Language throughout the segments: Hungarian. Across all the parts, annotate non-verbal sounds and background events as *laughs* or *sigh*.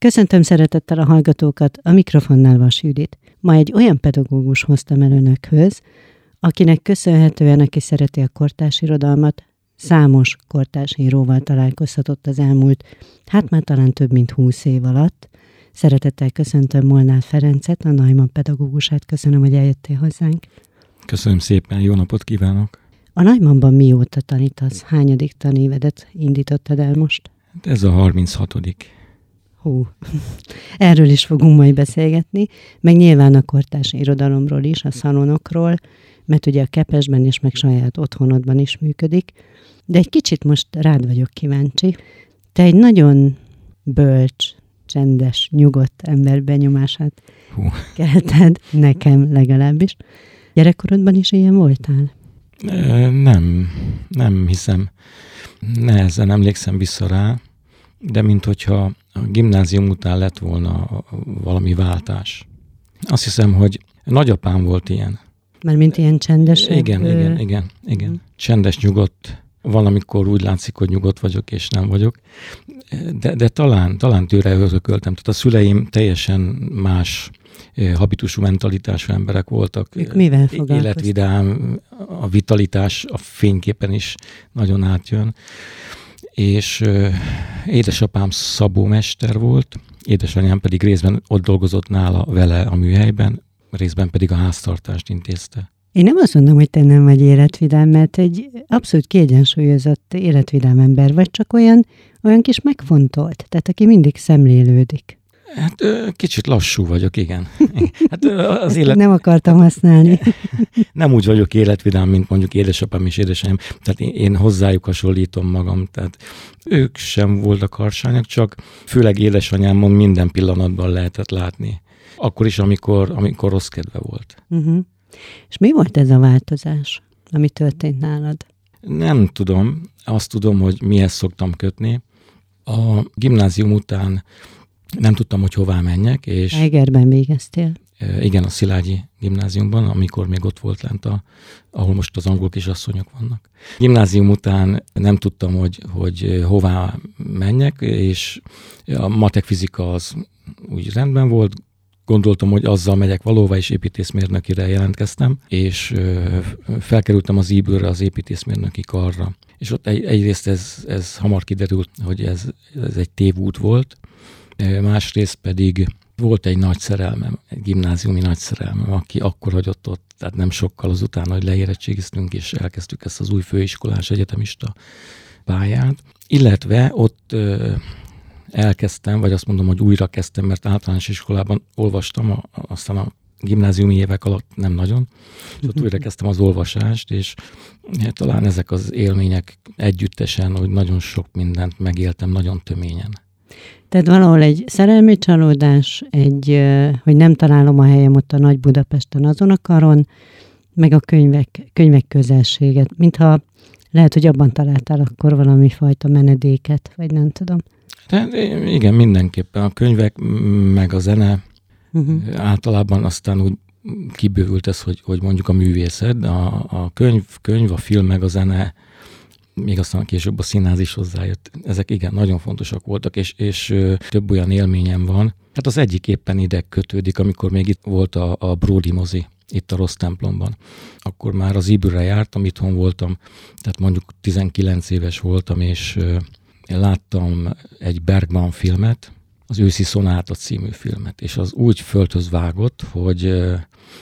Köszöntöm szeretettel a hallgatókat, a mikrofonnál Vas Judit. Ma egy olyan pedagógus hoztam el önökhöz, akinek köszönhetően, aki szereti a kortárs irodalmat, számos kortárs íróval találkozhatott az elmúlt, hát már talán több mint húsz év alatt. Szeretettel köszöntöm Molnár Ferencet, a Najman pedagógusát. Köszönöm, hogy eljöttél hozzánk. Köszönöm szépen, jó napot kívánok! A Najmanban mióta tanítasz? Hányadik tanévedet indítottad el most? Hát ez a 36 Hú, erről is fogunk majd beszélgetni, meg nyilván a kortárs irodalomról is, a szalonokról, mert ugye a Kepesben és meg saját otthonodban is működik. De egy kicsit most rád vagyok kíváncsi. Te egy nagyon bölcs, csendes, nyugodt ember benyomását Hú. kelted, nekem legalábbis. Gyerekkorodban is ilyen voltál? Nem, nem hiszem. Nehezen emlékszem vissza rá, de mint hogyha a gimnázium után lett volna valami váltás. Azt hiszem, hogy nagyapám volt ilyen. Mert mint ilyen csendes? Igen, ö... igen, igen, igen. Csendes, nyugodt. Valamikor úgy látszik, hogy nyugodt vagyok, és nem vagyok. De, de talán, talán tőle örököltem. Tehát a szüleim teljesen más habitusú mentalitású emberek voltak. Ők mivel Életvidám, a vitalitás a fényképen is nagyon átjön és édesapám szabómester volt, édesanyám pedig részben ott dolgozott nála vele a műhelyben, részben pedig a háztartást intézte. Én nem azt mondom, hogy te nem vagy életvidám, mert egy abszolút kiegyensúlyozott életvidám ember vagy, csak olyan, olyan kis megfontolt, tehát aki mindig szemlélődik. Hát kicsit lassú vagyok, igen. *laughs* Hát az élet... Nem akartam használni. *laughs* Nem úgy vagyok életvidám, mint mondjuk édesapám és édesanyám. Tehát én, hozzájuk hasonlítom magam. Tehát ők sem voltak harsányak, csak főleg édesanyámon minden pillanatban lehetett látni. Akkor is, amikor, amikor rossz kedve volt. Uh-huh. És mi volt ez a változás, ami történt nálad? Nem tudom. Azt tudom, hogy mihez szoktam kötni. A gimnázium után nem tudtam, hogy hová menjek. És Egerben végeztél? Igen, a Szilágyi gimnáziumban, amikor még ott volt lent, a, ahol most az angol kisasszonyok vannak. Gimnázium után nem tudtam, hogy, hogy hová menjek, és a matek fizika az úgy rendben volt, gondoltam, hogy azzal megyek valóva, és építészmérnökire jelentkeztem, és felkerültem az íbőre, az építészmérnöki karra. És ott egy, egyrészt ez, ez hamar kiderült, hogy ez, ez egy tévút volt, másrészt pedig volt egy nagy szerelmem, egy gimnáziumi nagy szerelmem, aki akkor hagyott ott, tehát nem sokkal azután, hogy leérettségiztünk, és elkezdtük ezt az új főiskolás egyetemista pályát. Illetve ott ö, elkezdtem, vagy azt mondom, hogy újra kezdtem, mert általános iskolában olvastam, a, aztán a gimnáziumi évek alatt nem nagyon, ott újra kezdtem az olvasást, és hát, talán ezek az élmények együttesen, hogy nagyon sok mindent megéltem nagyon töményen. Tehát valahol egy szerelmi csalódás, egy, hogy nem találom a helyem ott a Nagy Budapesten azon a karon, meg a könyvek, könyvek közelséget, mintha lehet, hogy abban találtál akkor valami fajta menedéket, vagy nem tudom. De, igen, mindenképpen a könyvek, meg a zene uh-huh. általában aztán úgy kibővült ez, hogy, hogy mondjuk a művészet, a, a könyv, könyv, a film, meg a zene még aztán később a színház is hozzájött. Ezek igen, nagyon fontosak voltak, és, és több olyan élményem van. Hát az egyik éppen ide kötődik, amikor még itt volt a, a Brody mozi, itt a rossz templomban. Akkor már az Ibürre jártam, itthon voltam, tehát mondjuk 19 éves voltam, és láttam egy Bergman filmet, az Őszi Szonáta című filmet, és az úgy földhöz vágott, hogy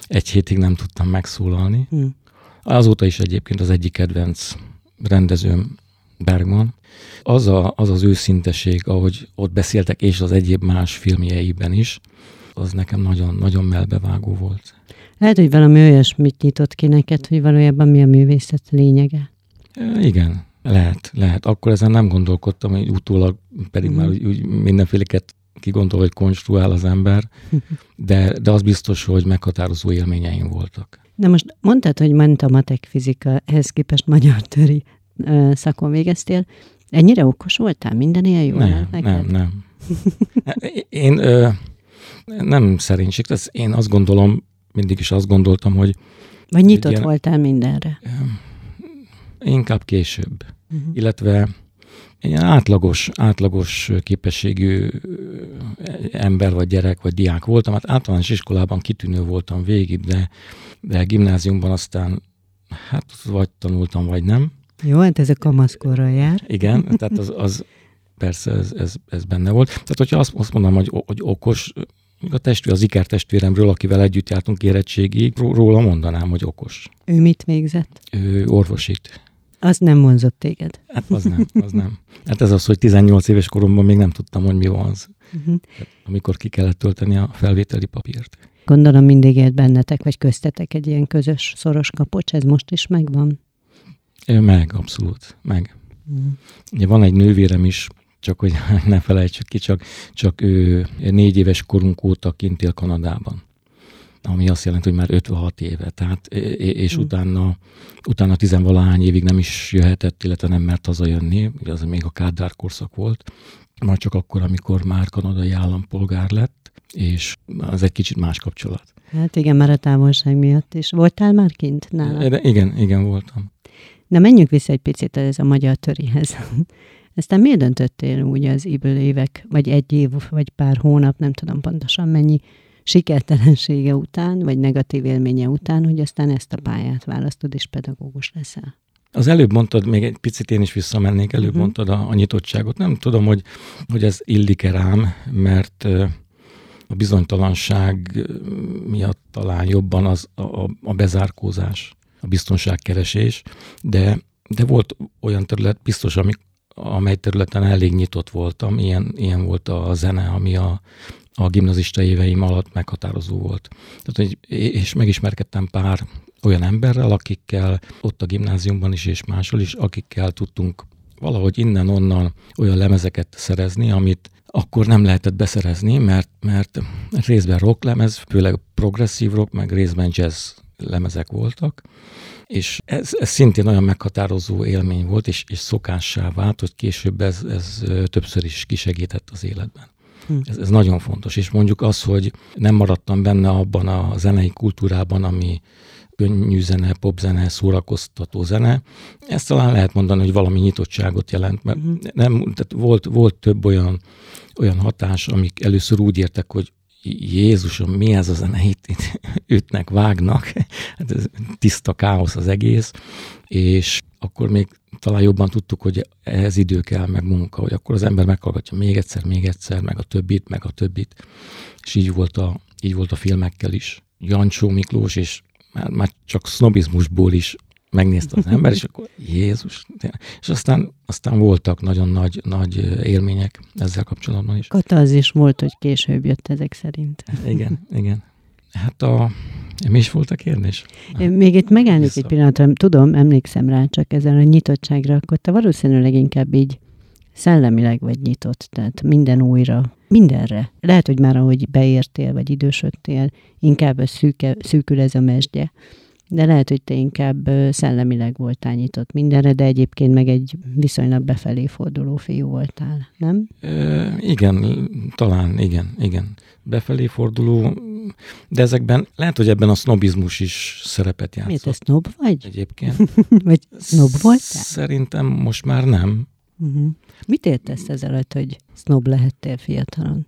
egy hétig nem tudtam megszólalni. Hmm. Azóta is egyébként az egyik kedvenc rendezőm Bergman, az, a, az az őszinteség, ahogy ott beszéltek, és az egyéb más filmjeiben is, az nekem nagyon, nagyon melbevágó volt. Lehet, hogy valami olyasmit nyitott ki neked, hogy valójában mi a művészet lényege? E, igen, lehet, lehet. Akkor ezen nem gondolkodtam, hogy utólag pedig mm. már úgy, úgy mindenféleket kigondol, hogy konstruál az ember, *laughs* de, de az biztos, hogy meghatározó élményeim voltak. Na most mondtad, hogy ment a matek fizika, ehhez képest magyar töri szakon végeztél. Ennyire okos voltál? Minden ilyen jó nem, Nem, nem. *laughs* Én ö, nem szerénység, tehát én azt gondolom, mindig is azt gondoltam, hogy... Vagy nyitott ilyen, voltál mindenre? Inkább később. Uh-huh. Illetve egy átlagos, átlagos képességű ember, vagy gyerek, vagy diák voltam. Hát általános iskolában kitűnő voltam végig, de, de gimnáziumban aztán hát vagy tanultam, vagy nem. Jó, hát ez a kamaszkorra jár. Igen, tehát az, az persze ez, ez, ez benne volt. Tehát, hogyha azt, azt mondom, hogy, hogy okos, a testvér, az iker testvéremről, akivel együtt jártunk érettségig, róla mondanám, hogy okos. Ő mit végzett? Ő orvosit. Az nem vonzott téged. Hát az nem, az nem. Hát ez az, hogy 18 éves koromban még nem tudtam, hogy mi vonz. Uh-huh. amikor ki kellett tölteni a felvételi papírt. Gondolom mindig élt bennetek, vagy köztetek egy ilyen közös, szoros kapocs, ez most is megvan? Meg, abszolút, meg. Uh-huh. Ugye van egy nővérem is, csak hogy *laughs* ne felejtsük ki, csak, csak ő négy éves korunk óta kint él Kanadában ami azt jelenti, hogy már 56 éve, tehát, és mm. utána, utána tizenvalahány évig nem is jöhetett, illetve nem mert hazajönni, ugye az még a Kádár korszak volt, már csak akkor, amikor már kanadai állampolgár lett, és az egy kicsit más kapcsolat. Hát igen, már a távolság miatt is. Voltál már kint nála? De igen, igen, voltam. Na menjünk vissza egy picit ez a magyar törihez. *laughs* Aztán miért döntöttél úgy az iből évek, vagy egy év, vagy pár hónap, nem tudom pontosan mennyi sikertelensége után, vagy negatív élménye után, hogy aztán ezt a pályát választod, és pedagógus leszel? Az előbb mondtad, még egy picit én is visszamennék, előbb uh-huh. mondtad a, a nyitottságot. Nem tudom, hogy, hogy ez illik-e rám, mert a bizonytalanság miatt talán jobban az a, a bezárkózás, a biztonságkeresés, de, de volt olyan terület, biztos, amik, amely területen elég nyitott voltam, ilyen, ilyen volt a zene, ami a, a gimnazista éveim alatt meghatározó volt. Tehát, hogy, és megismerkedtem pár olyan emberrel, akikkel ott a gimnáziumban is és máshol is, akikkel tudtunk valahogy innen-onnan olyan lemezeket szerezni, amit akkor nem lehetett beszerezni, mert, mert részben rock lemez, főleg progresszív rock, meg részben jazz lemezek voltak, és ez, ez szintén olyan meghatározó élmény volt, és, és szokássá vált, hogy később ez, ez többször is kisegített az életben. Hm. Ez, ez nagyon fontos, és mondjuk az, hogy nem maradtam benne abban a zenei kultúrában, ami könnyű zene, popzene, szórakoztató zene. Ezt talán lehet mondani, hogy valami nyitottságot jelent, mert uh-huh. nem, tehát volt, volt több olyan, olyan hatás, amik először úgy értek, hogy Jézusom, mi ez a zene, itt, itt ütnek, vágnak, hát ez tiszta káosz az egész, és akkor még talán jobban tudtuk, hogy ehhez idő kell, meg munka, hogy akkor az ember meghallgatja még egyszer, még egyszer, meg a többit, meg a többit, és így volt a, így volt a filmekkel is. Jancsó Miklós, és már, már csak sznobizmusból is megnézte az ember, és akkor Jézus. És aztán, aztán voltak nagyon nagy, nagy élmények ezzel kapcsolatban is. is volt, hogy később jött ezek szerint. Igen, igen. Hát a, mi is volt a kérdés? Még itt megállnék egy pillanatra, tudom, emlékszem rá csak ezen a nyitottságra, akkor te valószínűleg inkább így szellemileg vagy nyitott, tehát minden újra, mindenre. Lehet, hogy már ahogy beértél, vagy idősödtél, inkább szűke, szűkül ez a mesdje de lehet, hogy te inkább szellemileg voltál nyitott mindenre, de egyébként meg egy viszonylag befelé forduló fiú voltál, nem? E, igen, talán, igen, igen. Befelé forduló, de ezekben lehet, hogy ebben a sznobizmus is szerepet játszott. Miért, te sznob vagy? Egyébként. *laughs* vagy sznob voltál? Szerintem most már nem. Uh-huh. Mit értesz ezzel, hogy sznob lehettél fiatalon?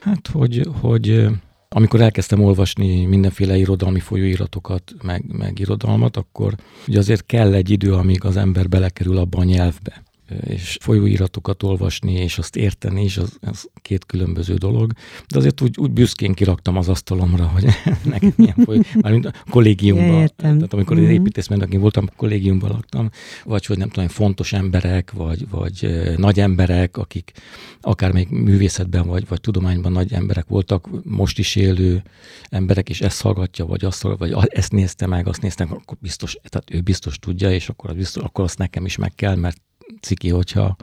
Hát, hogy, hogy amikor elkezdtem olvasni mindenféle irodalmi folyóiratokat, meg, meg irodalmat, akkor ugye azért kell egy idő, amíg az ember belekerül abba a nyelvbe és folyóiratokat olvasni, és azt érteni is, az, az két különböző dolog. De azért úgy, úgy büszkén kiraktam az asztalomra, hogy *laughs* nekem milyen folyó, mármint a kollégiumban. Ja, tehát amikor mm-hmm. építészmérnökén voltam, kollégiumban laktam, vagy hogy nem tudom, fontos emberek, vagy, vagy nagy emberek, akik akár még művészetben, vagy, vagy tudományban nagy emberek voltak, most is élő emberek, és ezt hallgatja, vagy azt hallgatja, vagy ezt nézte meg, azt nézte meg, akkor biztos, tehát ő biztos tudja, és akkor, az biztos, akkor azt nekem is meg kell, mert ciki, hogyha,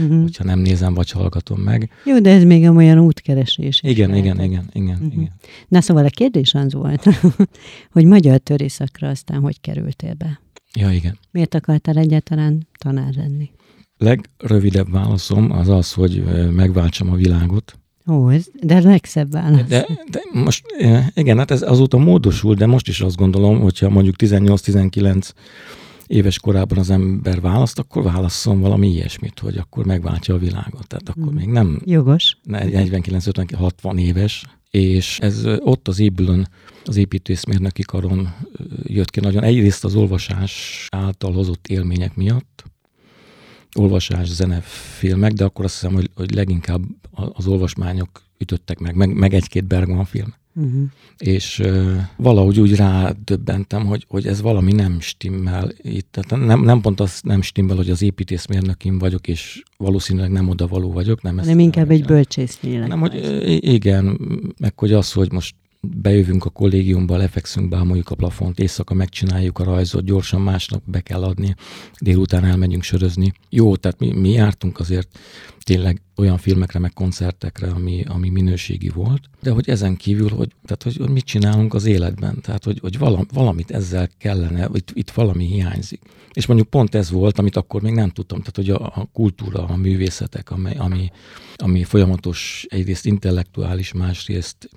uh-huh. hogyha nem nézem, vagy hallgatom meg. Jó, de ez még olyan útkeresés. Igen, igen, igen, igen, uh-huh. igen. Na szóval a kérdés az volt, *laughs* hogy magyar törészakra aztán hogy kerültél be? Ja, igen. Miért akartál egyáltalán tanár lenni? Legrövidebb válaszom az az, hogy megváltsam a világot. Ó, ez, de a legszebb válasz. De, de most, igen, hát ez azóta módosul, de most is azt gondolom, hogyha mondjuk 18-19 éves korában az ember választ, akkor válasszon valami ilyesmit, hogy akkor megváltja a világot. Tehát akkor mm. még nem... Jogos. 49, 50, 60 éves, és ez ott az ébülön, az építészmérnöki karon jött ki nagyon. Egyrészt az olvasás által hozott élmények miatt, olvasás, zene, filmek, de akkor azt hiszem, hogy, hogy leginkább az olvasmányok ütöttek meg, meg, meg egy-két Bergman film. Uh-huh. És uh, valahogy úgy rádöbbentem, hogy, hogy ez valami nem stimmel itt. Tehát nem, nem pont az nem stimmel, hogy az építészmérnökim vagyok, és valószínűleg nem oda való vagyok. Nem, nem inkább egy bölcsész Nem, hogy igen, meg hogy az, hogy most bejövünk a kollégiumba, lefekszünk, bámoljuk a plafont, éjszaka megcsináljuk a rajzot, gyorsan másnap be kell adni, délután elmegyünk sörözni. Jó, tehát mi, mi jártunk azért tényleg olyan filmekre, meg koncertekre, ami, ami minőségi volt, de hogy ezen kívül, hogy, tehát, hogy, hogy mit csinálunk az életben, tehát hogy, hogy valam, valamit ezzel kellene, itt, itt valami hiányzik. És mondjuk pont ez volt, amit akkor még nem tudtam, tehát hogy a, a kultúra, a művészetek, amely, ami, ami folyamatos, egyrészt intellektuális, másrészt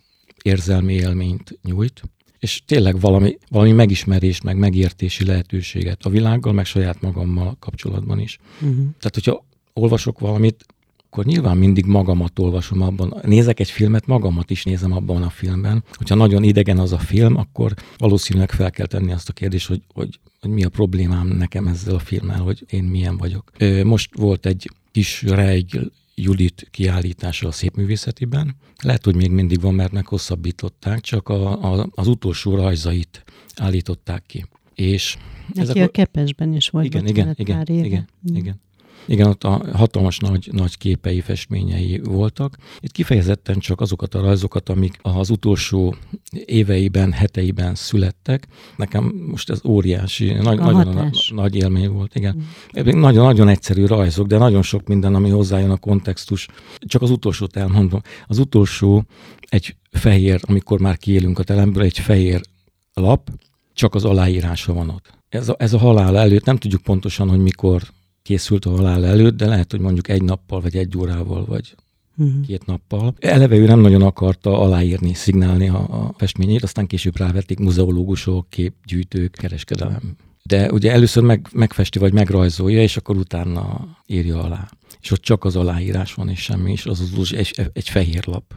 érzelmi élményt nyújt, és tényleg valami, valami megismerés, meg megértési lehetőséget a világgal, meg saját magammal kapcsolatban is. Uh-huh. Tehát, hogyha olvasok valamit, akkor nyilván mindig magamat olvasom abban. Nézek egy filmet, magamat is nézem abban a filmben. Hogyha nagyon idegen az a film, akkor valószínűleg fel kell tenni azt a kérdést, hogy, hogy, hogy mi a problémám nekem ezzel a filmmel, hogy én milyen vagyok. Most volt egy kis rejg Judit kiállítása a szépművészetiben. Lehet, hogy még mindig van, mert meghosszabbították, csak a, a, az utolsó rajzait állították ki. És Neki ezek a Kepesben is volt. Igen, igen, igen, igen, igen, igen. Igen, ott a hatalmas nagy, nagy képei, festményei voltak. Itt kifejezetten csak azokat a rajzokat, amik az utolsó éveiben, heteiben születtek. Nekem most ez óriási, nagy, nagyon nagy, nagy élmény volt, igen. Mm. Nagyon, nagyon egyszerű rajzok, de nagyon sok minden, ami hozzájön a kontextus. Csak az utolsót elmondom. Az utolsó egy fehér, amikor már kiélünk a teremből, egy fehér lap, csak az aláírása van ott. Ez a, ez a halál előtt, nem tudjuk pontosan, hogy mikor készült a halál előtt, de lehet, hogy mondjuk egy nappal, vagy egy órával, vagy uh-huh. két nappal. Eleve ő nem nagyon akarta aláírni, szignálni a, a festményét, aztán később rávették muzeológusok, képgyűjtők, kereskedelem. De ugye először meg, megfesti, vagy megrajzolja, és akkor utána írja alá. És ott csak az aláírás van, és semmi, és az az egy, egy fehér lap.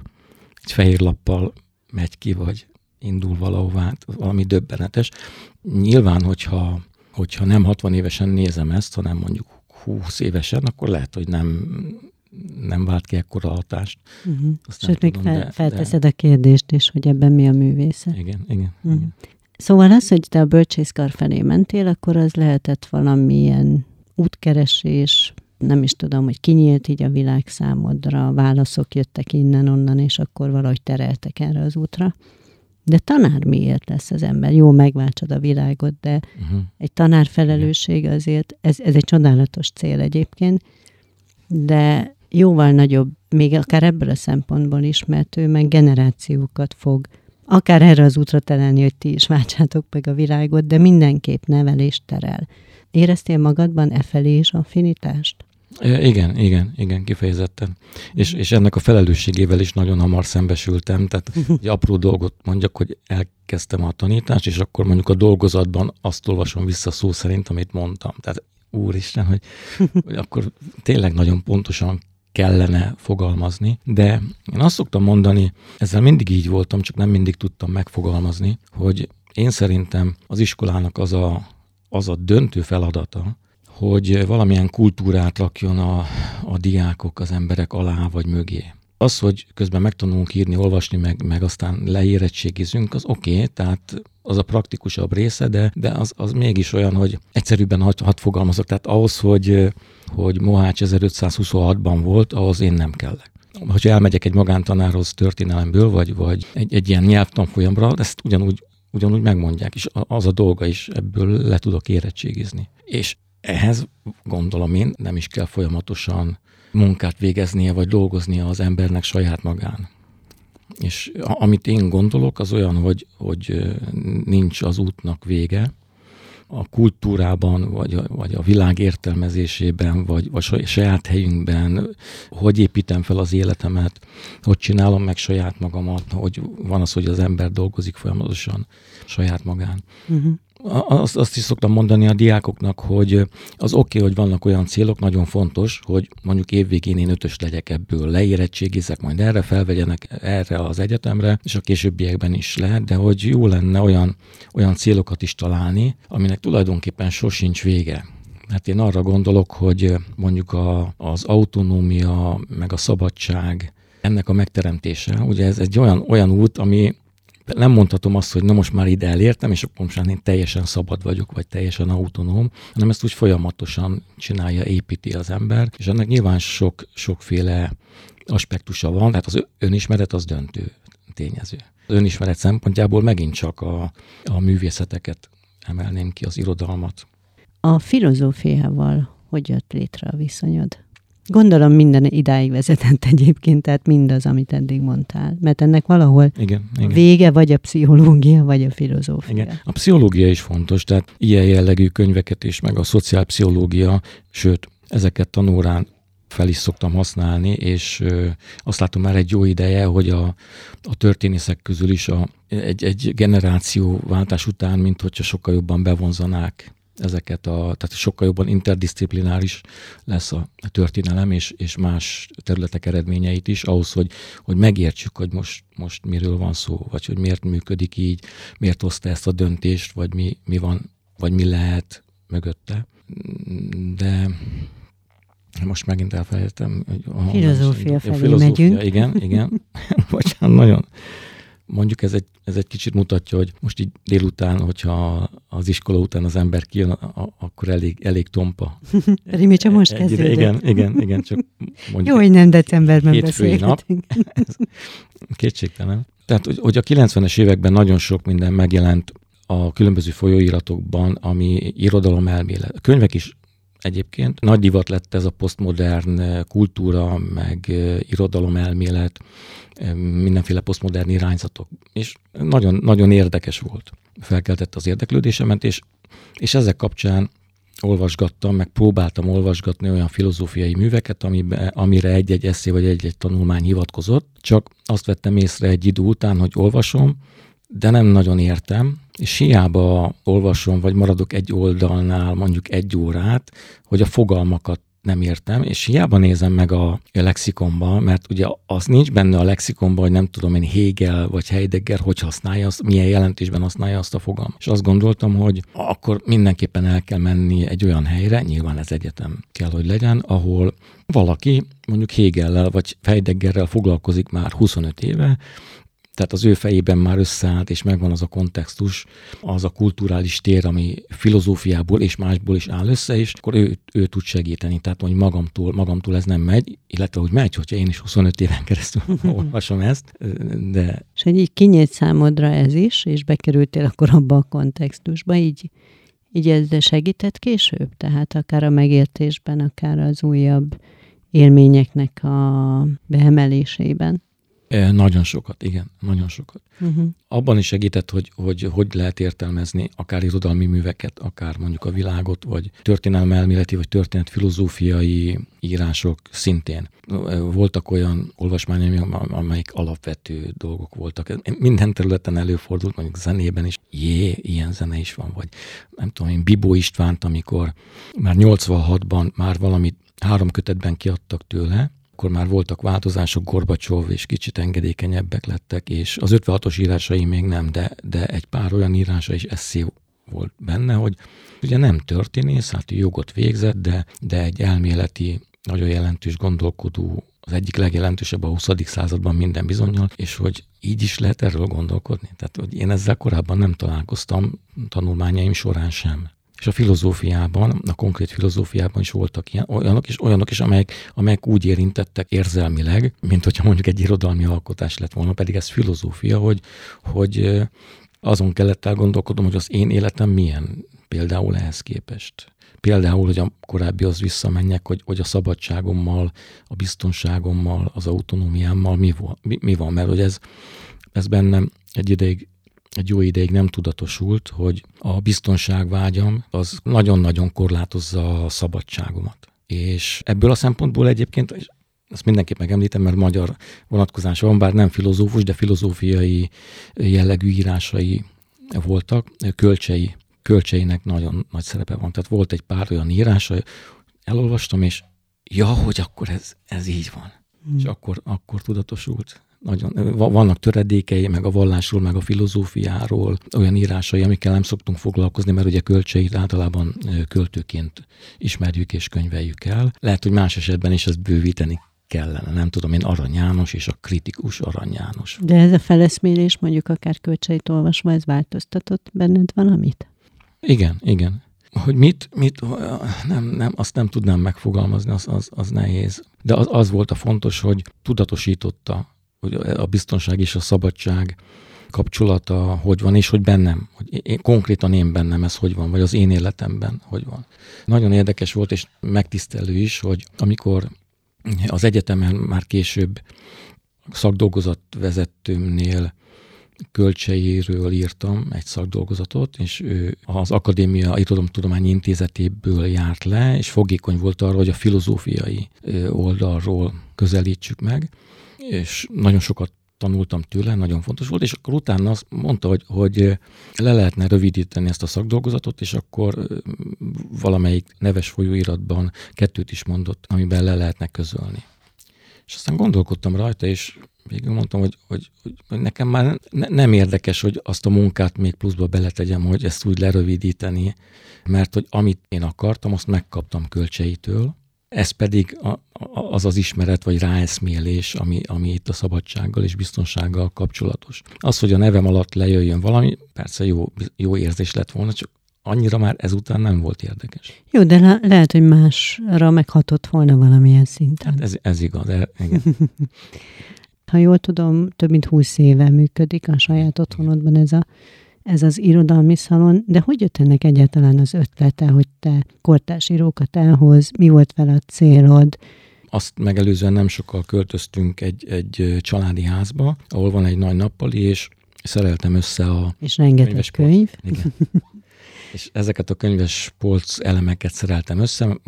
Egy fehér lappal megy ki, vagy indul valahová, valami döbbenetes. Nyilván, hogyha, hogyha nem 60 évesen nézem ezt, hanem mondjuk 20 évesen, akkor lehet, hogy nem, nem vált ki ekkora hatást. Uh-huh. Sőt, még fel, de, felteszed de... a kérdést is, hogy ebben mi a művészet. Igen, igen, uh-huh. igen. Szóval az, hogy te a bölcsészkar felé mentél, akkor az lehetett valamilyen útkeresés, nem is tudom, hogy kinyílt így a világ számodra, válaszok jöttek innen-onnan, és akkor valahogy tereltek erre az útra. De tanár miért lesz az ember? Jó, megváltsad a világot, de uh-huh. egy tanár felelőssége azért, ez, ez egy csodálatos cél egyébként, de jóval nagyobb, még akár ebből a szempontból is, mert ő meg generációkat fog akár erre az útra terelni, hogy ti is váltsátok meg a világot, de mindenképp nevelést terel. Éreztél magadban e felé is affinitást? Igen, igen, igen, kifejezetten. És, és ennek a felelősségével is nagyon hamar szembesültem. Tehát egy apró dolgot mondjak, hogy elkezdtem a tanítást, és akkor mondjuk a dolgozatban azt olvasom vissza szó szerint, amit mondtam. Tehát úristen, hogy, hogy akkor tényleg nagyon pontosan kellene fogalmazni, de én azt szoktam mondani, ezzel mindig így voltam, csak nem mindig tudtam megfogalmazni, hogy én szerintem az iskolának az a, az a döntő feladata, hogy valamilyen kultúrát rakjon a, a diákok, az emberek alá vagy mögé. Az, hogy közben megtanulunk írni, olvasni, meg, meg aztán leérettségizünk, az oké, okay, tehát az a praktikusabb része, de, de az, az mégis olyan, hogy egyszerűbben hadd had fogalmazok. Tehát ahhoz, hogy, hogy Mohács 1526-ban volt, ahhoz én nem kellek. Hogyha elmegyek egy magántanárhoz történelemből, vagy, vagy egy, egy ilyen nyelvtanfolyamra, ezt ugyanúgy, ugyanúgy megmondják, és az a dolga is ebből le tudok érettségizni. És ehhez gondolom én nem is kell folyamatosan munkát végeznie, vagy dolgoznia az embernek saját magán. És amit én gondolok, az olyan, hogy, hogy nincs az útnak vége, a kultúrában, vagy a, vagy a világ értelmezésében, vagy, vagy saját helyünkben, hogy építem fel az életemet, hogy csinálom meg saját magamat, hogy van az, hogy az ember dolgozik folyamatosan saját magán. Uh-huh. Azt, azt is szoktam mondani a diákoknak, hogy az oké, okay, hogy vannak olyan célok, nagyon fontos, hogy mondjuk évvégén én ötös legyek ebből, leérettségizek, majd erre felvegyenek erre az egyetemre, és a későbbiekben is lehet, de hogy jó lenne olyan, olyan célokat is találni, aminek tulajdonképpen sosincs vége. Hát én arra gondolok, hogy mondjuk a, az autonómia, meg a szabadság, ennek a megteremtése, ugye ez egy olyan, olyan út, ami nem mondhatom azt, hogy na most már ide elértem, és akkor most már én teljesen szabad vagyok, vagy teljesen autonóm, hanem ezt úgy folyamatosan csinálja, építi az ember, és ennek nyilván sok, sokféle aspektusa van, tehát az önismeret az döntő tényező. Az önismeret szempontjából megint csak a, a művészeteket emelném ki, az irodalmat. A filozófiával hogy jött létre a viszonyod? Gondolom minden idáig vezetett egyébként, tehát mindaz, amit eddig mondtál. Mert ennek valahol igen, igen. vége vagy a pszichológia, vagy a filozófia. Igen. A pszichológia is fontos, tehát ilyen jellegű könyveket is, meg a szociálpszichológia, sőt, ezeket tanórán fel is szoktam használni, és ö, azt látom már egy jó ideje, hogy a, a történészek közül is a, egy, egy generációváltás után, mint hogyha sokkal jobban bevonzanák ezeket a, tehát sokkal jobban interdisziplináris lesz a történelem és, és más területek eredményeit is, ahhoz, hogy, hogy megértsük, hogy most, most miről van szó, vagy hogy miért működik így, miért hozta ezt a döntést, vagy mi, mi van, vagy mi lehet mögötte. De most megint elfelejtettem. Hogy filozófia felé filozófia, megyünk. Igen, igen. *laughs* Bocsánat, nagyon, Mondjuk ez egy, ez egy kicsit mutatja, hogy most így délután, hogyha az iskola után az ember kijön, akkor elég, elég tompa. *laughs* Pedig csak most kezdődött. Igen, igen, igen, csak mondjuk. Jó, hogy nem decemberben beszélgetünk. Kétségtelen. Tehát, hogy, hogy a 90-es években nagyon sok minden megjelent a különböző folyóiratokban, ami irodalom elmélet. A könyvek is egyébként. Nagy divat lett ez a posztmodern kultúra, meg irodalom elmélet, mindenféle posztmodern irányzatok, és nagyon, nagyon érdekes volt. Felkeltette az érdeklődésemet, és, és ezek kapcsán olvasgattam, meg próbáltam olvasgatni olyan filozófiai műveket, amibe, amire egy-egy eszé vagy egy-egy tanulmány hivatkozott, csak azt vettem észre egy idő után, hogy olvasom, de nem nagyon értem, és hiába olvasom, vagy maradok egy oldalnál mondjuk egy órát, hogy a fogalmakat nem értem, és hiába nézem meg a lexikonba, mert ugye az nincs benne a lexikonban, hogy nem tudom én Hegel vagy Heidegger hogy használja, azt, milyen jelentésben használja azt a fogalmat. És azt gondoltam, hogy akkor mindenképpen el kell menni egy olyan helyre, nyilván ez egyetem kell, hogy legyen, ahol valaki mondjuk Hegellel vagy Heideggerrel foglalkozik már 25 éve, tehát az ő fejében már összeállt, és megvan az a kontextus, az a kulturális tér, ami filozófiából és másból is áll össze, és akkor ő, ő tud segíteni. Tehát, hogy magamtól, magamtól ez nem megy, illetve, hogy megy, hogyha én is 25 éven keresztül *laughs* olvasom ezt, de... És hogy így kinyílt számodra ez is, és bekerültél akkor abba a kontextusba, így, így ez segített később? Tehát akár a megértésben, akár az újabb élményeknek a beemelésében? Nagyon sokat, igen, nagyon sokat. Uh-huh. Abban is segített, hogy, hogy hogy lehet értelmezni akár irodalmi műveket, akár mondjuk a világot, vagy történelmelméleti, vagy történetfilozófiai írások szintén. Voltak olyan olvasmányok, amelyik alapvető dolgok voltak. Minden területen előfordult, mondjuk zenében is, jé, ilyen zene is van, vagy nem tudom én, Bibó Istvánt, amikor már 86-ban már valamit három kötetben kiadtak tőle, akkor már voltak változások, Gorbacsov és kicsit engedékenyebbek lettek, és az 56-os írásai még nem, de, de egy pár olyan írása is eszé volt benne, hogy ugye nem történész, hát jogot végzett, de, de egy elméleti, nagyon jelentős gondolkodó, az egyik legjelentősebb a 20. században minden bizonyal, és hogy így is lehet erről gondolkodni. Tehát, hogy én ezzel korábban nem találkoztam tanulmányaim során sem. És a filozófiában, a konkrét filozófiában is voltak ilyen, olyanok is, olyanok is amelyek, amelyek úgy érintettek érzelmileg, mint hogyha mondjuk egy irodalmi alkotás lett volna, pedig ez filozófia, hogy, hogy azon kellett elgondolkodnom, hogy az én életem milyen például ehhez képest. Például, hogy a korábbi az visszamenjek, hogy, hogy a szabadságommal, a biztonságommal, az autonómiámmal mi, mi, mi van, mert hogy ez, ez bennem egy ideig egy jó ideig nem tudatosult, hogy a biztonságvágyam az nagyon-nagyon korlátozza a szabadságomat. És ebből a szempontból egyébként, és ezt mindenképp megemlítem, mert magyar vonatkozás van, bár nem filozófus, de filozófiai jellegű írásai voltak, kölcsei kölcseinek nagyon nagy szerepe van. Tehát volt egy pár olyan írás, elolvastam, és ja, hogy akkor ez, ez így van. Hmm. És akkor, akkor tudatosult. Nagyon, vannak töredékei, meg a vallásról, meg a filozófiáról, olyan írásai, amikkel nem szoktunk foglalkozni, mert ugye kölcseit általában költőként ismerjük és könyveljük el. Lehet, hogy más esetben is ezt bővíteni kellene, nem tudom én, Arany János és a kritikus Arany János. De ez a feleszmérés mondjuk akár kölcseit olvasva, ez változtatott benned valamit? Igen, igen. Hogy mit, mit nem, nem, azt nem tudnám megfogalmazni, az, az, az nehéz. De az, az volt a fontos, hogy tudatosította, hogy a biztonság és a szabadság kapcsolata hogy van, és hogy bennem, hogy én, konkrétan én bennem ez hogy van, vagy az én életemben hogy van. Nagyon érdekes volt, és megtisztelő is, hogy amikor az egyetemen már később szakdolgozat kölcseiről írtam egy szakdolgozatot, és ő az Akadémia Irodalomtudományi Intézetéből járt le, és fogékony volt arra, hogy a filozófiai oldalról közelítsük meg, és nagyon sokat tanultam tőle, nagyon fontos volt, és akkor utána azt mondta, hogy, hogy le lehetne rövidíteni ezt a szakdolgozatot, és akkor valamelyik neves folyóiratban kettőt is mondott, amiben le lehetne közölni. És aztán gondolkodtam rajta, és végül mondtam, hogy, hogy, hogy nekem már ne, nem érdekes, hogy azt a munkát még pluszba beletegyem, hogy ezt úgy lerövidíteni, mert hogy amit én akartam, azt megkaptam költseitől, ez pedig a, az az ismeret vagy ráeszmélés, ami, ami itt a szabadsággal és biztonsággal kapcsolatos. Az, hogy a nevem alatt lejöjjön valami, persze jó, jó érzés lett volna, csak annyira már ezután nem volt érdekes. Jó, de le- lehet, hogy másra meghatott volna valamilyen szinten. Hát ez, ez igaz, de, igen. *laughs* ha jól tudom, több mint húsz éve működik a saját otthonodban ez a ez az irodalmi szalon, de hogy jött ennek egyáltalán az ötlete, hogy te kortás írókat elhoz, mi volt vele a célod? Azt megelőzően nem sokkal költöztünk egy, egy családi házba, ahol van egy nagy nappali, és szereltem össze a És rengeteg könyv. Igen. *laughs* és ezeket a könyves polc elemeket szereltem össze,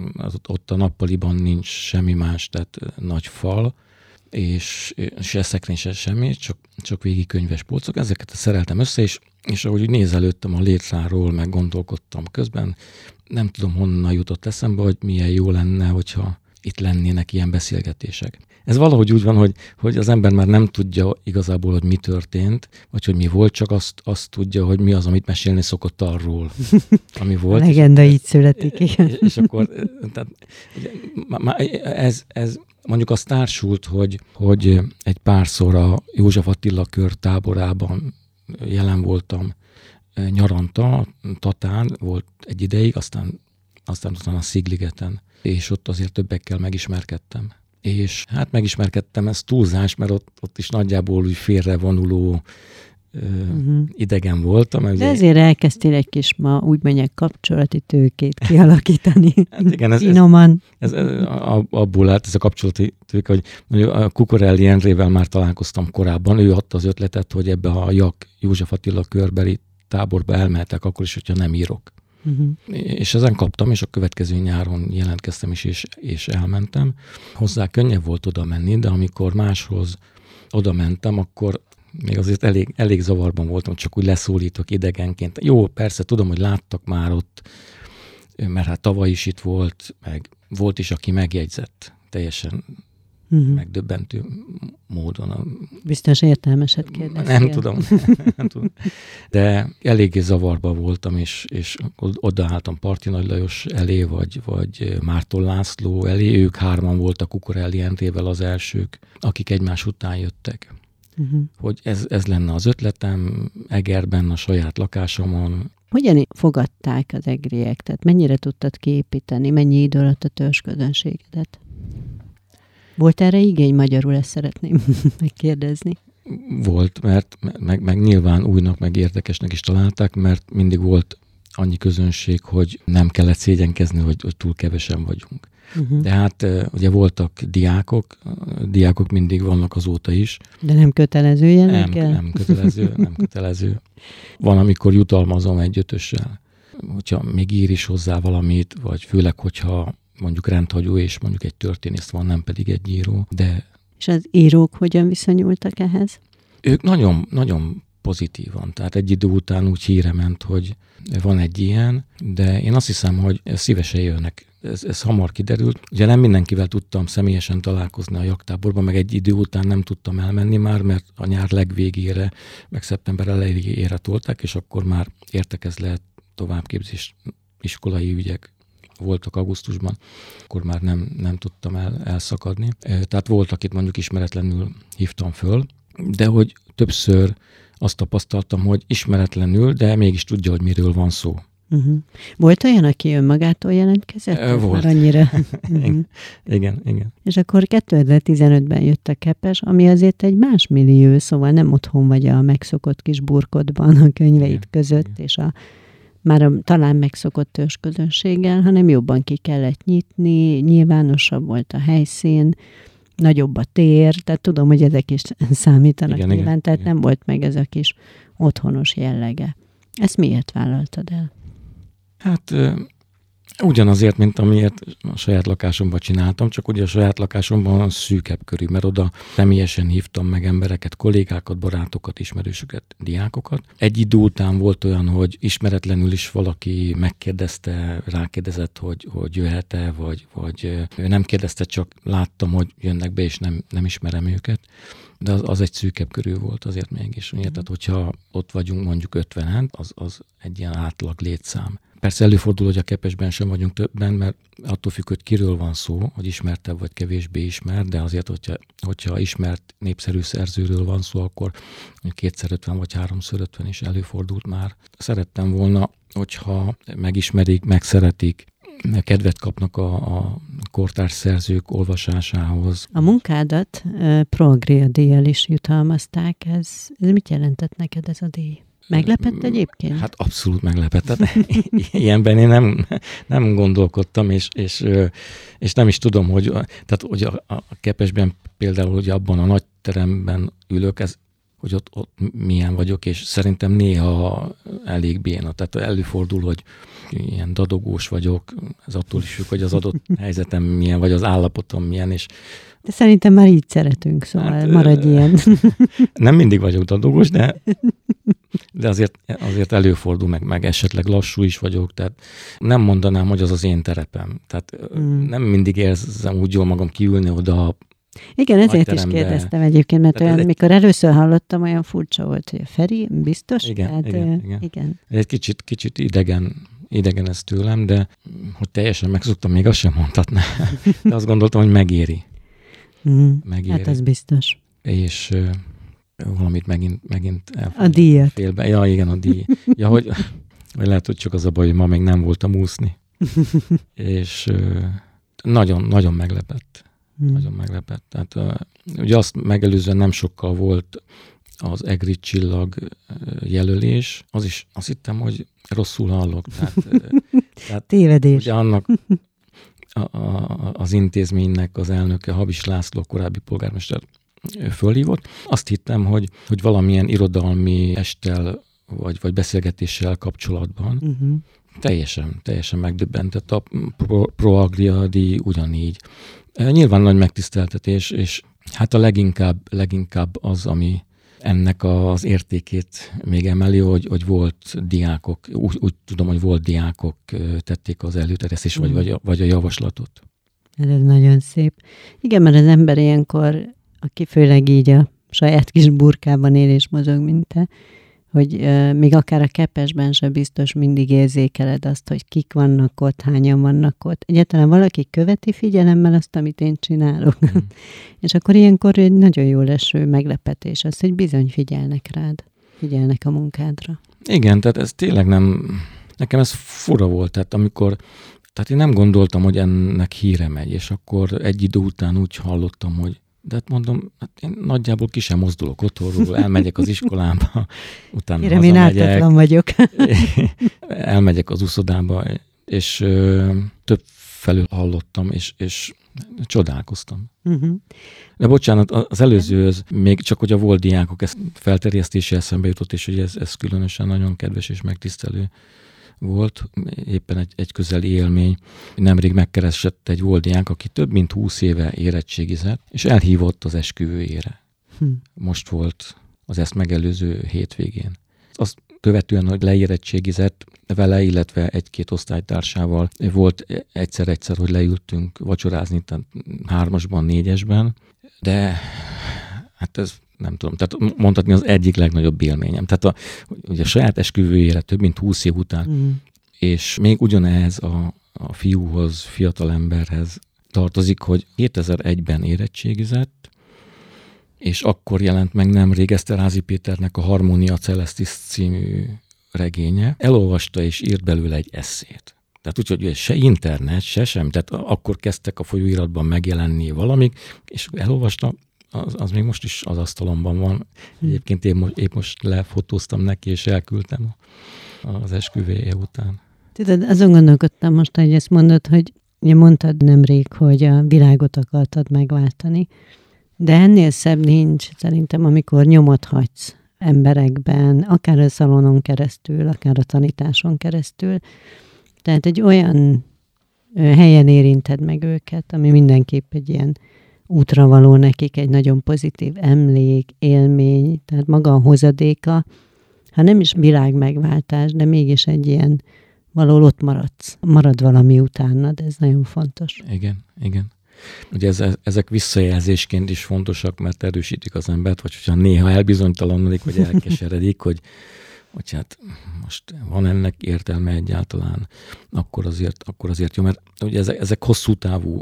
ott a nappaliban nincs semmi más, tehát nagy fal, és se szekrény, se semmi, csak, csak végig könyves polcok. Ezeket szereltem össze, és, és ahogy úgy nézelődtem a létráról, meg gondolkodtam közben, nem tudom honnan jutott eszembe, hogy milyen jó lenne, hogyha itt lennének ilyen beszélgetések. Ez valahogy úgy van, hogy, hogy az ember már nem tudja igazából, hogy mi történt, vagy hogy mi volt, csak azt, azt tudja, hogy mi az, amit mesélni szokott arról, ami *laughs* volt. A legenda így születik, igen. És, és akkor tehát, ez, ez mondjuk az társult, hogy, hogy egy párszor a József Attila kör táborában jelen voltam nyaranta, Tatán volt egy ideig, aztán, aztán utána a Szigligeten, és ott azért többekkel megismerkedtem. És hát megismerkedtem, ez túlzás, mert ott, ott is nagyjából úgy félrevonuló uh-huh. idegen voltam. De ugye... ezért elkezdtél egy kis ma úgy mondják kapcsolati tőkét kialakítani. hát igen, ez, Inoman. Ez, ez, ez, abból állt ez a kapcsolati tőke, hogy a Kukorelli Endrével már találkoztam korábban, ő adta az ötletet, hogy ebbe a Jak József Attila körbeli táborba elmehetek, akkor is, hogyha nem írok. Uh-huh. És ezen kaptam, és a következő nyáron jelentkeztem is, és, és elmentem. Hozzá könnyebb volt oda menni, de amikor máshoz oda mentem, akkor még azért elég, elég zavarban voltam, csak úgy leszólítok idegenként. Jó, persze tudom, hogy láttak már ott, mert hát tavaly is itt volt, meg volt is, aki megjegyzett teljesen uh-huh. megdöbbentő módon. A... Biztos értelmeset kérdeztél. Nem tudom, nem tudom. De eléggé zavarba voltam, és, és odaálltam Parti Nagy Lajos elé, vagy, vagy Márton László elé. Ők hárman voltak Kukorelli Endrével az elsők, akik egymás után jöttek uh-huh. hogy ez, ez lenne az ötletem Egerben, a saját lakásomon. Hogyan fogadták az egriek? Tehát mennyire tudtad kiépíteni, mennyi idő alatt a törzsközönségedet? Volt erre igény magyarul, ezt szeretném *laughs* megkérdezni. Volt, mert meg, meg nyilván újnak, meg érdekesnek is találták, mert mindig volt annyi közönség, hogy nem kellett szégyenkezni, hogy, hogy túl kevesen vagyunk. Uh-huh. Tehát ugye voltak diákok, diákok mindig vannak azóta is. De nem kötelező jelen nem, nem kötelező, nem *laughs* kötelező. Van, amikor jutalmazom egy ötössel. Hogyha még ír is hozzá valamit, vagy főleg, hogyha mondjuk rendhagyó, és mondjuk egy történész van, nem pedig egy író. De és az írók hogyan viszonyultak ehhez? Ők nagyon, nagyon pozitívan. Tehát egy idő után úgy híre ment, hogy van egy ilyen, de én azt hiszem, hogy szívesen jönnek. Ez, ez hamar kiderült. Ugye nem mindenkivel tudtam személyesen találkozni a jaktáborban, meg egy idő után nem tudtam elmenni már, mert a nyár legvégére, meg szeptember elejére tolták, és akkor már értekezlet, továbbképzés, iskolai ügyek voltak augusztusban, akkor már nem, nem tudtam el, elszakadni. Tehát volt, akit mondjuk ismeretlenül hívtam föl, de hogy többször azt tapasztaltam, hogy ismeretlenül, de mégis tudja, hogy miről van szó. Uh-huh. Volt olyan, aki önmagától jelentkezett? E, volt. Már annyira. *laughs* Uh-huh. igen, igen. És akkor 2015-ben jött a Kepes, ami azért egy más millió, szóval nem otthon vagy a megszokott kis burkodban a könyveid igen, között, igen. és a már a talán megszokott közönséggel, hanem jobban ki kellett nyitni, nyilvánosabb volt a helyszín, nagyobb a tér, tehát tudom, hogy ezek is *laughs* számítanak igen, nyilván, igen, tehát igen. nem volt meg ez a kis otthonos jellege. Ezt miért vállaltad el? Hát Ugyanazért, mint amiért a saját lakásomban csináltam, csak ugye a saját lakásomban szűkebb körű, mert oda személyesen hívtam meg embereket, kollégákat, barátokat, ismerősöket, diákokat. Egy idő után volt olyan, hogy ismeretlenül is valaki megkérdezte, rákérdezett, hogy, hogy jöhet-e, vagy, vagy nem kérdezte, csak láttam, hogy jönnek be, és nem, nem ismerem őket de az, az egy szűkebb körül volt azért mégis. Ugye? Tehát, hogyha ott vagyunk mondjuk 50 az, az egy ilyen átlag létszám. Persze előfordul, hogy a kepesben sem vagyunk többen, mert attól függ, hogy kiről van szó, hogy ismertebb vagy kevésbé ismert, de azért, hogyha, hogyha ismert népszerű szerzőről van szó, akkor kétszer 50 vagy háromszor 50 is előfordult már. Szerettem volna, hogyha megismerik, megszeretik, kedvet kapnak a, a kortárs szerzők olvasásához. A munkádat uh, Proagria díjjal is jutalmazták. Ez, ez mit jelentett neked ez a díj? Meglepett egyébként? Hát abszolút meglepett. Tehát *laughs* ilyenben én nem, nem gondolkodtam, és, és, és nem is tudom, hogy, tehát, hogy a, a Kepesben például, hogy abban a nagy teremben ülök, ez, hogy ott, ott milyen vagyok, és szerintem néha elég béna. Tehát előfordul, hogy ilyen dadogós vagyok, ez attól is függ, hogy az adott *laughs* helyzetem milyen, vagy az állapotom milyen, és de szerintem már így szeretünk, szóval hát, maradj ilyen. *laughs* Nem mindig vagyok dadogos, de, de azért, azért előfordul, meg, meg esetleg lassú is vagyok, tehát nem mondanám, hogy az az én terepem. Tehát mm. nem mindig érzem úgy jól magam kiülni oda igen, ezért is kérdeztem egyébként, mert olyan, egy... mikor először hallottam, olyan furcsa volt, hogy a Feri, biztos? Igen, Tehát, igen, uh, igen. igen. Egy kicsit, kicsit idegen, idegen ez tőlem, de hogy teljesen megszoktam, még azt sem mondhatná. *laughs* De azt gondoltam, hogy megéri. Mm, megéri. Hát ez biztos. És valamit megint, megint A díjat. Félbe. Ja, igen, a díj. Ja, hogy, vagy lehet, hogy csak az a baj, hogy ma még nem voltam úszni. és nagyon, nagyon meglepett. Hmm. Nagyon meglepett. Tehát ugye azt megelőzően nem sokkal volt az EGRI csillag jelölés, az is azt hittem, hogy rosszul hallok. Tehát, tehát Tévedés. Ugye annak a, a, az intézménynek az elnöke, Habis László, korábbi polgármester fölhívott. Azt hittem, hogy, hogy valamilyen irodalmi estel vagy, vagy beszélgetéssel kapcsolatban uh-huh. teljesen, teljesen megdöbbentett. A Pro, díj ugyanígy. Nyilván nagy megtiszteltetés, és hát a leginkább, leginkább az, ami ennek az értékét még emeli, hogy, hogy volt diákok, úgy, úgy tudom, hogy volt diákok tették az előterjesztést, mm. vagy, vagy, a, vagy a javaslatot. Ez nagyon szép. Igen, mert az ember ilyenkor, aki főleg így a saját kis burkában él és mozog, mint te, hogy uh, még akár a kepesben sem biztos mindig érzékeled azt, hogy kik vannak ott, hányan vannak ott. Egyáltalán valaki követi figyelemmel azt, amit én csinálok. Mm. *laughs* és akkor ilyenkor egy nagyon jó leső meglepetés az, hogy bizony figyelnek rád, figyelnek a munkádra. Igen, tehát ez tényleg nem, nekem ez fura volt, tehát amikor tehát én nem gondoltam, hogy ennek híre megy, és akkor egy idő után úgy hallottam, hogy de hát mondom, hát én nagyjából ki sem mozdulok otthonról, elmegyek az iskolába, utána Kérem, én vagyok. *laughs* elmegyek az uszodába, és ö, több felül hallottam, és, és csodálkoztam. Uh-huh. De bocsánat, az előzőhöz még csak, hogy a volt diákok ezt felterjesztése eszembe jutott, és hogy ez, ez különösen nagyon kedves és megtisztelő volt, éppen egy, egy közeli élmény. Nemrég megkeresett egy voldiánk, aki több mint húsz éve érettségizett, és elhívott az esküvőjére. Hm. Most volt az ezt megelőző hétvégén. Azt követően, hogy leérettségizett vele, illetve egy-két osztálytársával volt egyszer-egyszer, hogy leültünk vacsorázni, tehát hármasban, négyesben, de hát ez nem tudom, tehát mondhatni az egyik legnagyobb élményem. Tehát a, ugye a saját esküvőjére több mint húsz év után, mm. és még ugyanez a, a fiúhoz, fiatalemberhez tartozik, hogy 2001-ben érettségizett, és akkor jelent meg nemrég Eszterházi Péternek a Harmonia Celestis című regénye. Elolvasta és írt belőle egy eszét. Tehát úgy, hogy se internet, se sem, tehát akkor kezdtek a folyóiratban megjelenni valamik, és elolvasta, az, az még most is az asztalomban van. Egyébként én most, épp most lefotóztam neki, és elküldtem az esküvéje után. Tudod, azon gondolkodtam most, hogy ezt mondod, hogy ugye mondtad nemrég, hogy a világot akartad megváltani, de ennél szebb nincs szerintem, amikor nyomot hagysz emberekben, akár a szalonon keresztül, akár a tanításon keresztül. Tehát egy olyan helyen érinted meg őket, ami mindenképp egy ilyen útra való nekik, egy nagyon pozitív emlék, élmény, tehát maga a hozadéka, ha nem is világ megváltás, de mégis egy ilyen valahol ott maradsz. Marad valami utána, de ez nagyon fontos. Igen, igen. Ugye ez, ezek visszajelzésként is fontosak, mert erősítik az embert, vagy hogyha néha elbizonytalanodik, vagy elkeseredik, hogy, hogy hát most van ennek értelme egyáltalán, akkor azért, akkor azért jó, mert ugye ezek, ezek hosszú távú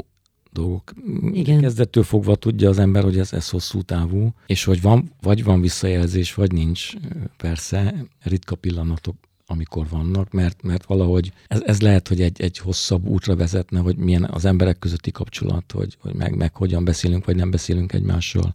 dolgok. Igen. Kezdettől fogva tudja az ember, hogy ez, ez hosszú távú, és hogy van, vagy van visszajelzés, vagy nincs, persze, ritka pillanatok amikor vannak, mert, mert valahogy ez, ez lehet, hogy egy, egy hosszabb útra vezetne, hogy milyen az emberek közötti kapcsolat, hogy, hogy meg, meg hogyan beszélünk, vagy nem beszélünk egymással,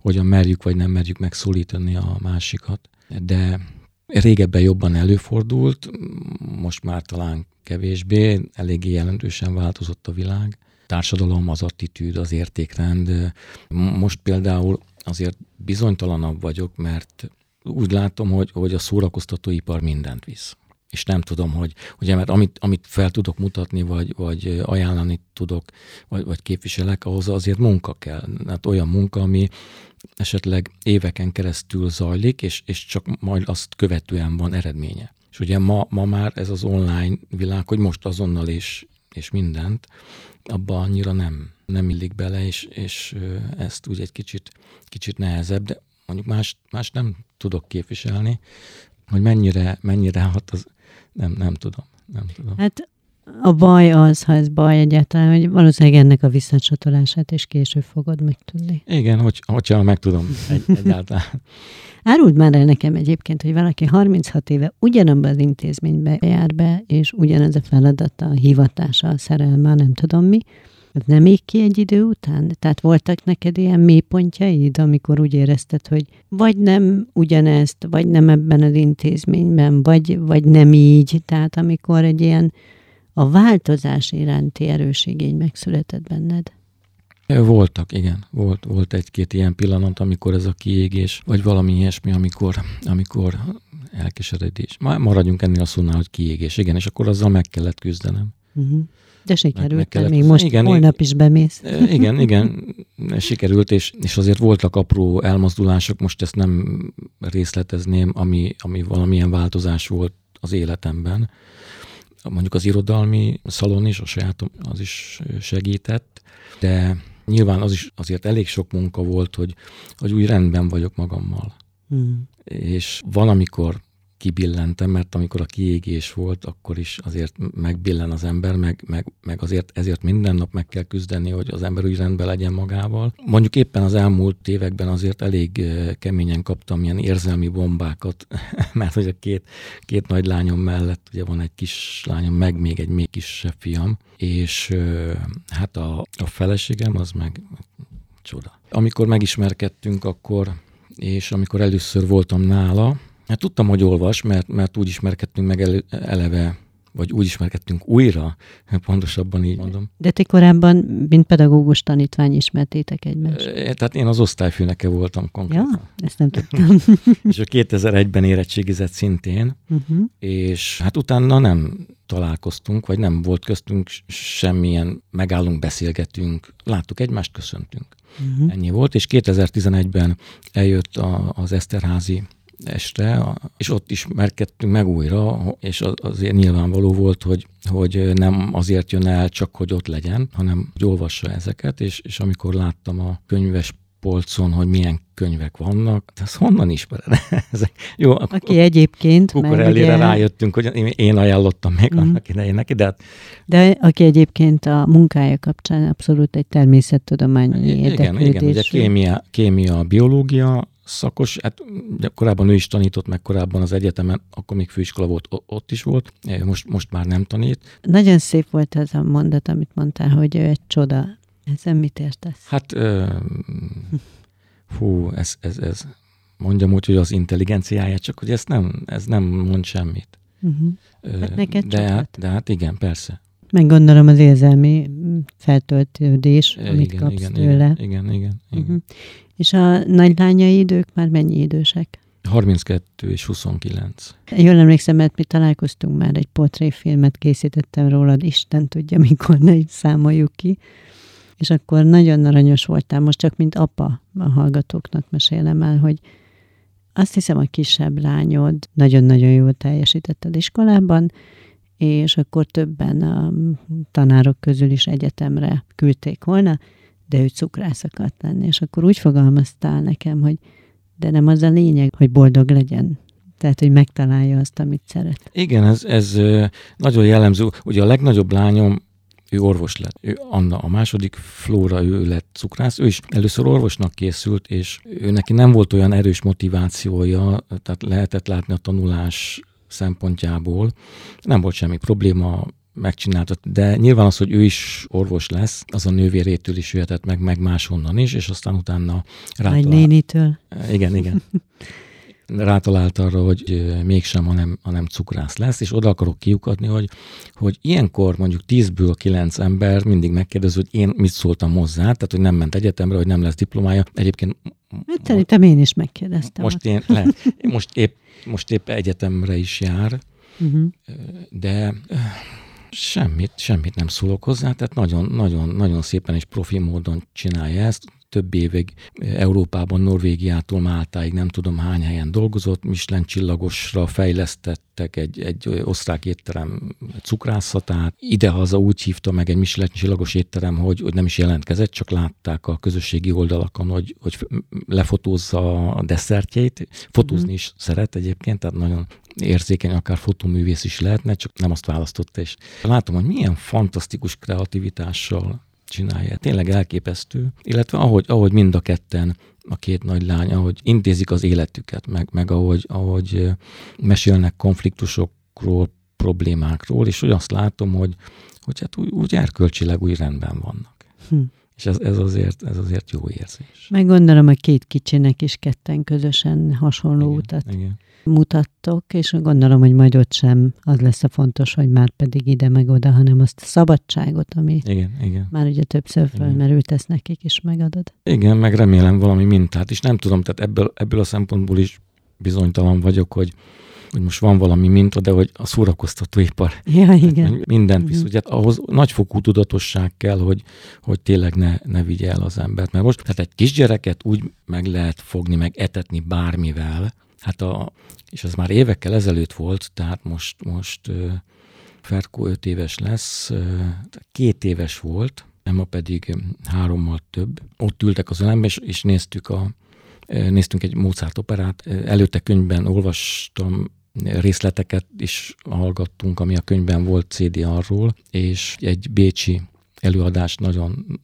hogyan merjük, vagy nem merjük megszólítani a másikat. De régebben jobban előfordult, most már talán kevésbé, eléggé jelentősen változott a világ. Társadalom, az attitűd, az értékrend. Most például azért bizonytalanabb vagyok, mert úgy látom, hogy, hogy a szórakoztatóipar mindent visz. És nem tudom, hogy, ugye, mert amit, amit fel tudok mutatni, vagy, vagy ajánlani tudok, vagy, vagy képviselek, ahhoz azért munka kell. Hát olyan munka, ami esetleg éveken keresztül zajlik, és, és csak majd azt követően van eredménye. És ugye ma, ma már ez az online világ, hogy most azonnal és, és mindent, abba annyira nem, nem illik bele, és, és ezt úgy egy kicsit, kicsit nehezebb, de mondjuk más, más nem tudok képviselni, hogy mennyire, mennyire hat, az nem, nem tudom. Nem tudom. Hát a baj az, ha ez baj egyáltalán, hogy valószínűleg ennek a visszacsatolását is később fogod megtudni. Igen, hogy, hogyha meg tudom egy, egyáltalán. *laughs* Áruld már el nekem egyébként, hogy valaki 36 éve ugyanabban az intézménybe jár be, és ugyanez a feladata, a hivatása, a szerelme, nem tudom mi, ez nem még ki egy idő után? Tehát voltak neked ilyen mélypontjaid, amikor úgy érezted, hogy vagy nem ugyanezt, vagy nem ebben az intézményben, vagy, vagy nem így. Tehát amikor egy ilyen a változás iránti erőségény megszületett benned. Voltak, igen. Volt, volt egy-két ilyen pillanat, amikor ez a kiégés, vagy valami ilyesmi, amikor, amikor elkeseredés. Maradjunk ennél a szónál, hogy kiégés. Igen, és akkor azzal meg kellett küzdenem. Uh-huh. De sikerült, meg, meg még most igen, holnap is bemész. Igen, igen, sikerült, és, és azért voltak apró elmozdulások, most ezt nem részletezném, ami, ami valamilyen változás volt az életemben. Mondjuk az irodalmi szalon is, a sajátom, az is segített, de nyilván az is azért elég sok munka volt, hogy, hogy úgy rendben vagyok magammal. Hmm. És van, amikor kibillentem, mert amikor a kiégés volt, akkor is azért megbillen az ember, meg, meg, meg azért ezért minden nap meg kell küzdeni, hogy az ember úgy rendben legyen magával. Mondjuk éppen az elmúlt években azért elég eh, keményen kaptam ilyen érzelmi bombákat, *laughs* mert hogy a két, két nagy lányom mellett ugye van egy kis lányom, meg még egy még kisebb fiam, és eh, hát a, a feleségem az meg csoda. Amikor megismerkedtünk, akkor és amikor először voltam nála, Hát tudtam, hogy olvas, mert, mert úgy ismerkedtünk meg elő, eleve, vagy úgy ismerkedtünk újra, pontosabban így mondom. De ti korábban, mint pedagógus tanítvány ismertétek egymást? Tehát én az osztályfőneke voltam konkrétan. Ja, ezt nem tudtam. *laughs* és a 2001-ben érettségizett szintén, uh-huh. és hát utána nem találkoztunk, vagy nem volt köztünk semmilyen megállunk, beszélgetünk, láttuk egymást, köszöntünk. Uh-huh. Ennyi volt, és 2011-ben eljött a, az Eszterházi este, és ott ismerkedtünk meg újra, és azért nyilvánvaló volt, hogy, hogy nem azért jön el csak, hogy ott legyen, hanem hogy olvassa ezeket, és, és amikor láttam a könyves polcon, hogy milyen könyvek vannak, de ezt honnan ismered? *laughs* Ezek, jó, Aki egyébként... Kukorellire ugye... rájöttünk, hogy én ajánlottam meg mm. annak idején neki, de hát... De aki egyébként a munkája kapcsán abszolút egy természettudományi Igen, igen, ugye kémia, kémia, biológia, szakos, hát korábban ő is tanított, meg korábban az egyetemen, akkor még főiskola volt, ott is volt, most, most már nem tanít. Nagyon szép volt ez a mondat, amit mondtál, hogy ő egy csoda. Ezen mit értesz? Hát, ö, hú, ez, ez, ez, mondjam úgy, hogy az intelligenciája, csak hogy ez nem, ez nem mond semmit. Uh-huh. Hát neked de, hát, de hát igen, persze. Meg gondolom az érzelmi feltöltődés, amit igen, kapsz igen, tőle. Igen, igen, igen. igen. Uh-huh. És a nagylányai ők már mennyi idősek? 32 és 29. Jól emlékszem, mert mi találkoztunk már, egy portréfilmet készítettem rólad, Isten tudja, mikor ne számoljuk ki. És akkor nagyon aranyos voltál, most csak mint apa a hallgatóknak mesélem el, hogy azt hiszem, a kisebb lányod nagyon-nagyon jól teljesítetted iskolában, és akkor többen a tanárok közül is egyetemre küldték volna, de ő cukrász akart lenni. És akkor úgy fogalmaztál nekem, hogy de nem az a lényeg, hogy boldog legyen. Tehát, hogy megtalálja azt, amit szeret. Igen, ez, ez nagyon jellemző. Ugye a legnagyobb lányom, ő orvos lett. Ő Anna, a második Flóra, ő lett cukrász. Ő is először orvosnak készült, és ő neki nem volt olyan erős motivációja, tehát lehetett látni a tanulás szempontjából. Nem volt semmi probléma, megcsinálta. De nyilván az, hogy ő is orvos lesz, az a nővérétől is jöhetett meg, meg máshonnan is, és aztán utána rátalált. Nagy nénitől. Igen, igen. *laughs* rátalált arra, hogy mégsem, hanem, hanem cukrász lesz, és oda akarok kiukadni, hogy, hogy ilyenkor mondjuk 10-ből 9 ember mindig megkérdez, hogy én mit szóltam hozzá, tehát hogy nem ment egyetemre, hogy nem lesz diplomája. Egyébként Hát szerintem én is megkérdeztem. Most, én, le, *laughs* most, épp, most épp egyetemre is jár, uh-huh. de Semmit, semmit nem szólok hozzá, tehát nagyon, nagyon, nagyon szépen és profi módon csinálja ezt. Több évig Európában, Norvégiától Máltáig nem tudom hány helyen dolgozott, Michelin csillagosra fejlesztettek egy, egy osztrák étterem cukrászatát. Idehaza úgy hívta meg egy Michelin csillagos étterem, hogy, hogy nem is jelentkezett, csak látták a közösségi oldalakon, hogy, hogy lefotózza a desszertjét. Fotózni mm. is szeret egyébként, tehát nagyon érzékeny, akár fotóművész is lehetne, csak nem azt választotta, és látom, hogy milyen fantasztikus kreativitással csinálja. Tényleg elképesztő. Illetve ahogy, ahogy mind a ketten, a két nagy lány, ahogy intézik az életüket, meg, meg ahogy, ahogy mesélnek konfliktusokról, problémákról, és hogy azt látom, hogy, hogy hát úgy, úgy erkölcsileg úgy rendben vannak. Hm. És ez, ez, azért, ez azért jó érzés. Meg gondolom, a két kicsinek is ketten közösen hasonló igen, utat igen mutattok, és gondolom, hogy majd ott sem az lesz a fontos, hogy már pedig ide meg oda, hanem azt a szabadságot, ami igen, igen. már ugye többször felmerült, ezt nekik is megadod. Igen, meg remélem valami mintát, és nem tudom, tehát ebből, ebből a szempontból is bizonytalan vagyok, hogy hogy most van valami minta, de hogy a szórakoztatóipar *laughs* ja, igen. mindent visz. Uh-huh. Ugye ahhoz nagyfokú tudatosság kell, hogy, hogy tényleg ne, ne vigye el az embert. Mert most tehát egy kisgyereket úgy meg lehet fogni, meg etetni bármivel, Hát a, és ez már évekkel ezelőtt volt, tehát most, most Ferko öt éves lesz, két éves volt, Emma pedig hárommal több. Ott ültek az ölembe, és, és néztük a, néztünk egy Mozart operát. Előtte könyvben olvastam részleteket is hallgattunk, ami a könyvben volt CD arról, és egy bécsi előadás nagyon,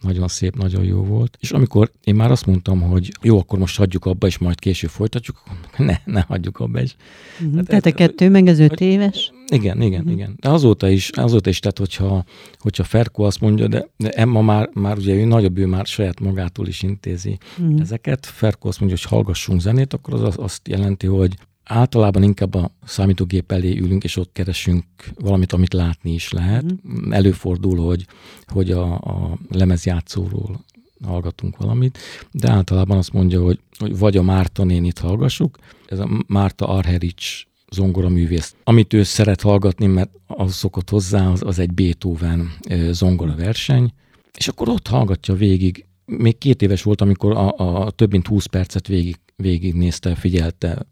nagyon szép, nagyon jó volt. És amikor én már azt mondtam, hogy jó, akkor most hagyjuk abba, és majd később folytatjuk, *laughs* ne, ne hagyjuk abba is. Uh-huh. Tehát, tehát a kettő meg az öt éves? Igen, igen, uh-huh. igen. De azóta is, azóta is, tehát hogyha, hogyha Ferko azt mondja, de, de Emma már, már ugye ő nagyobb, ő már saját magától is intézi uh-huh. ezeket. Ferko azt mondja, hogy hallgassunk zenét, akkor az azt jelenti, hogy általában inkább a számítógép elé ülünk, és ott keresünk valamit, amit látni is lehet. Mm. Előfordul, hogy, hogy a, a lemezjátszóról hallgatunk valamit, de általában azt mondja, hogy, hogy vagy a Márta nénit hallgassuk, ez a Márta Arherics zongoraművész. Amit ő szeret hallgatni, mert az szokott hozzá, az, az egy Beethoven zongora verseny, és akkor ott hallgatja végig. Még két éves volt, amikor a, a több mint 20 percet végig, végig nézte, figyelte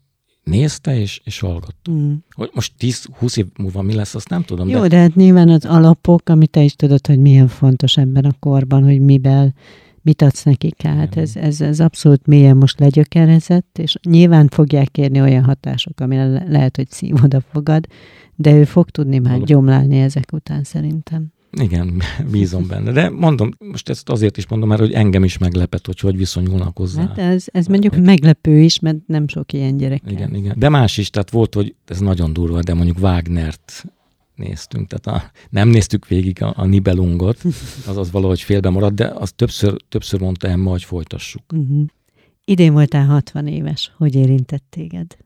nézte és, és hallgatta. Mm. Hogy most 10-20 év múlva mi lesz, azt nem tudom. Jó, de... de hát nyilván az alapok, amit te is tudod, hogy milyen fontos ebben a korban, hogy mivel mit adsz nekik át. Ez, ez, ez abszolút mélyen most legyökerezett, és nyilván fogják kérni olyan hatások, amire le- lehet, hogy szív oda fogad, de ő fog tudni már gyomlálni ezek után szerintem. Igen, *laughs* bízom benne. De mondom, most ezt azért is mondom már, hogy engem is meglepett, hogy hogy viszonyulnak hozzá. Hát ez, ez mondjuk meglepő is, mert nem sok ilyen gyerek. Igen, igen. De más is, tehát volt, hogy ez nagyon durva, de mondjuk Wagnert néztünk, tehát a, nem néztük végig a, a Nibelungot, az az valahogy félbe maradt, de azt többször, többször mondta Emma, hogy folytassuk. Uh-huh. Idén voltál 60 éves. Hogy érintett téged?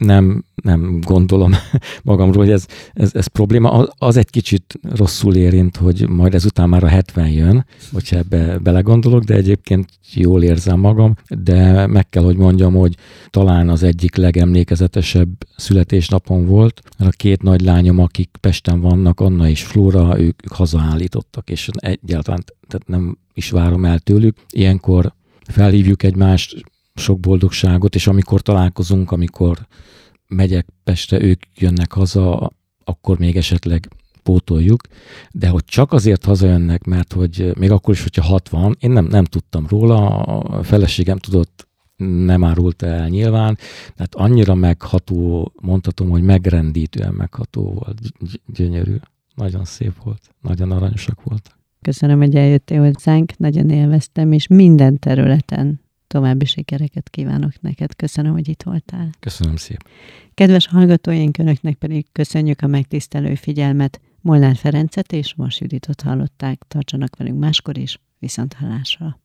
Nem, nem gondolom *laughs* magamról, hogy ez, ez, ez probléma. Az egy kicsit rosszul érint, hogy majd ezután már a 70 jön, hogyha ebbe belegondolok, de egyébként jól érzem magam, de meg kell, hogy mondjam, hogy talán az egyik legemlékezetesebb születésnapon volt, a két nagy lányom, akik Pesten vannak, Anna és Flóra, ők, ők hazaállítottak, és egyáltalán tehát nem is várom el tőlük. Ilyenkor felhívjuk egymást, sok boldogságot, és amikor találkozunk, amikor megyek Pestre, ők jönnek haza, akkor még esetleg pótoljuk, de hogy csak azért hazajönnek, mert hogy még akkor is, hogyha 60, én nem, nem tudtam róla, a feleségem tudott, nem árult el nyilván, tehát annyira megható, mondhatom, hogy megrendítően megható volt, gyönyörű, nagyon szép volt, nagyon aranyosak voltak. Köszönöm, hogy eljöttél hozzánk, nagyon élveztem, és minden területen További sikereket kívánok neked. Köszönöm, hogy itt voltál. Köszönöm szépen. Kedves hallgatóink, Önöknek pedig köszönjük a megtisztelő figyelmet. Molnár Ferencet és Vas Juditot hallották. Tartsanak velünk máskor is. Viszont hallásra.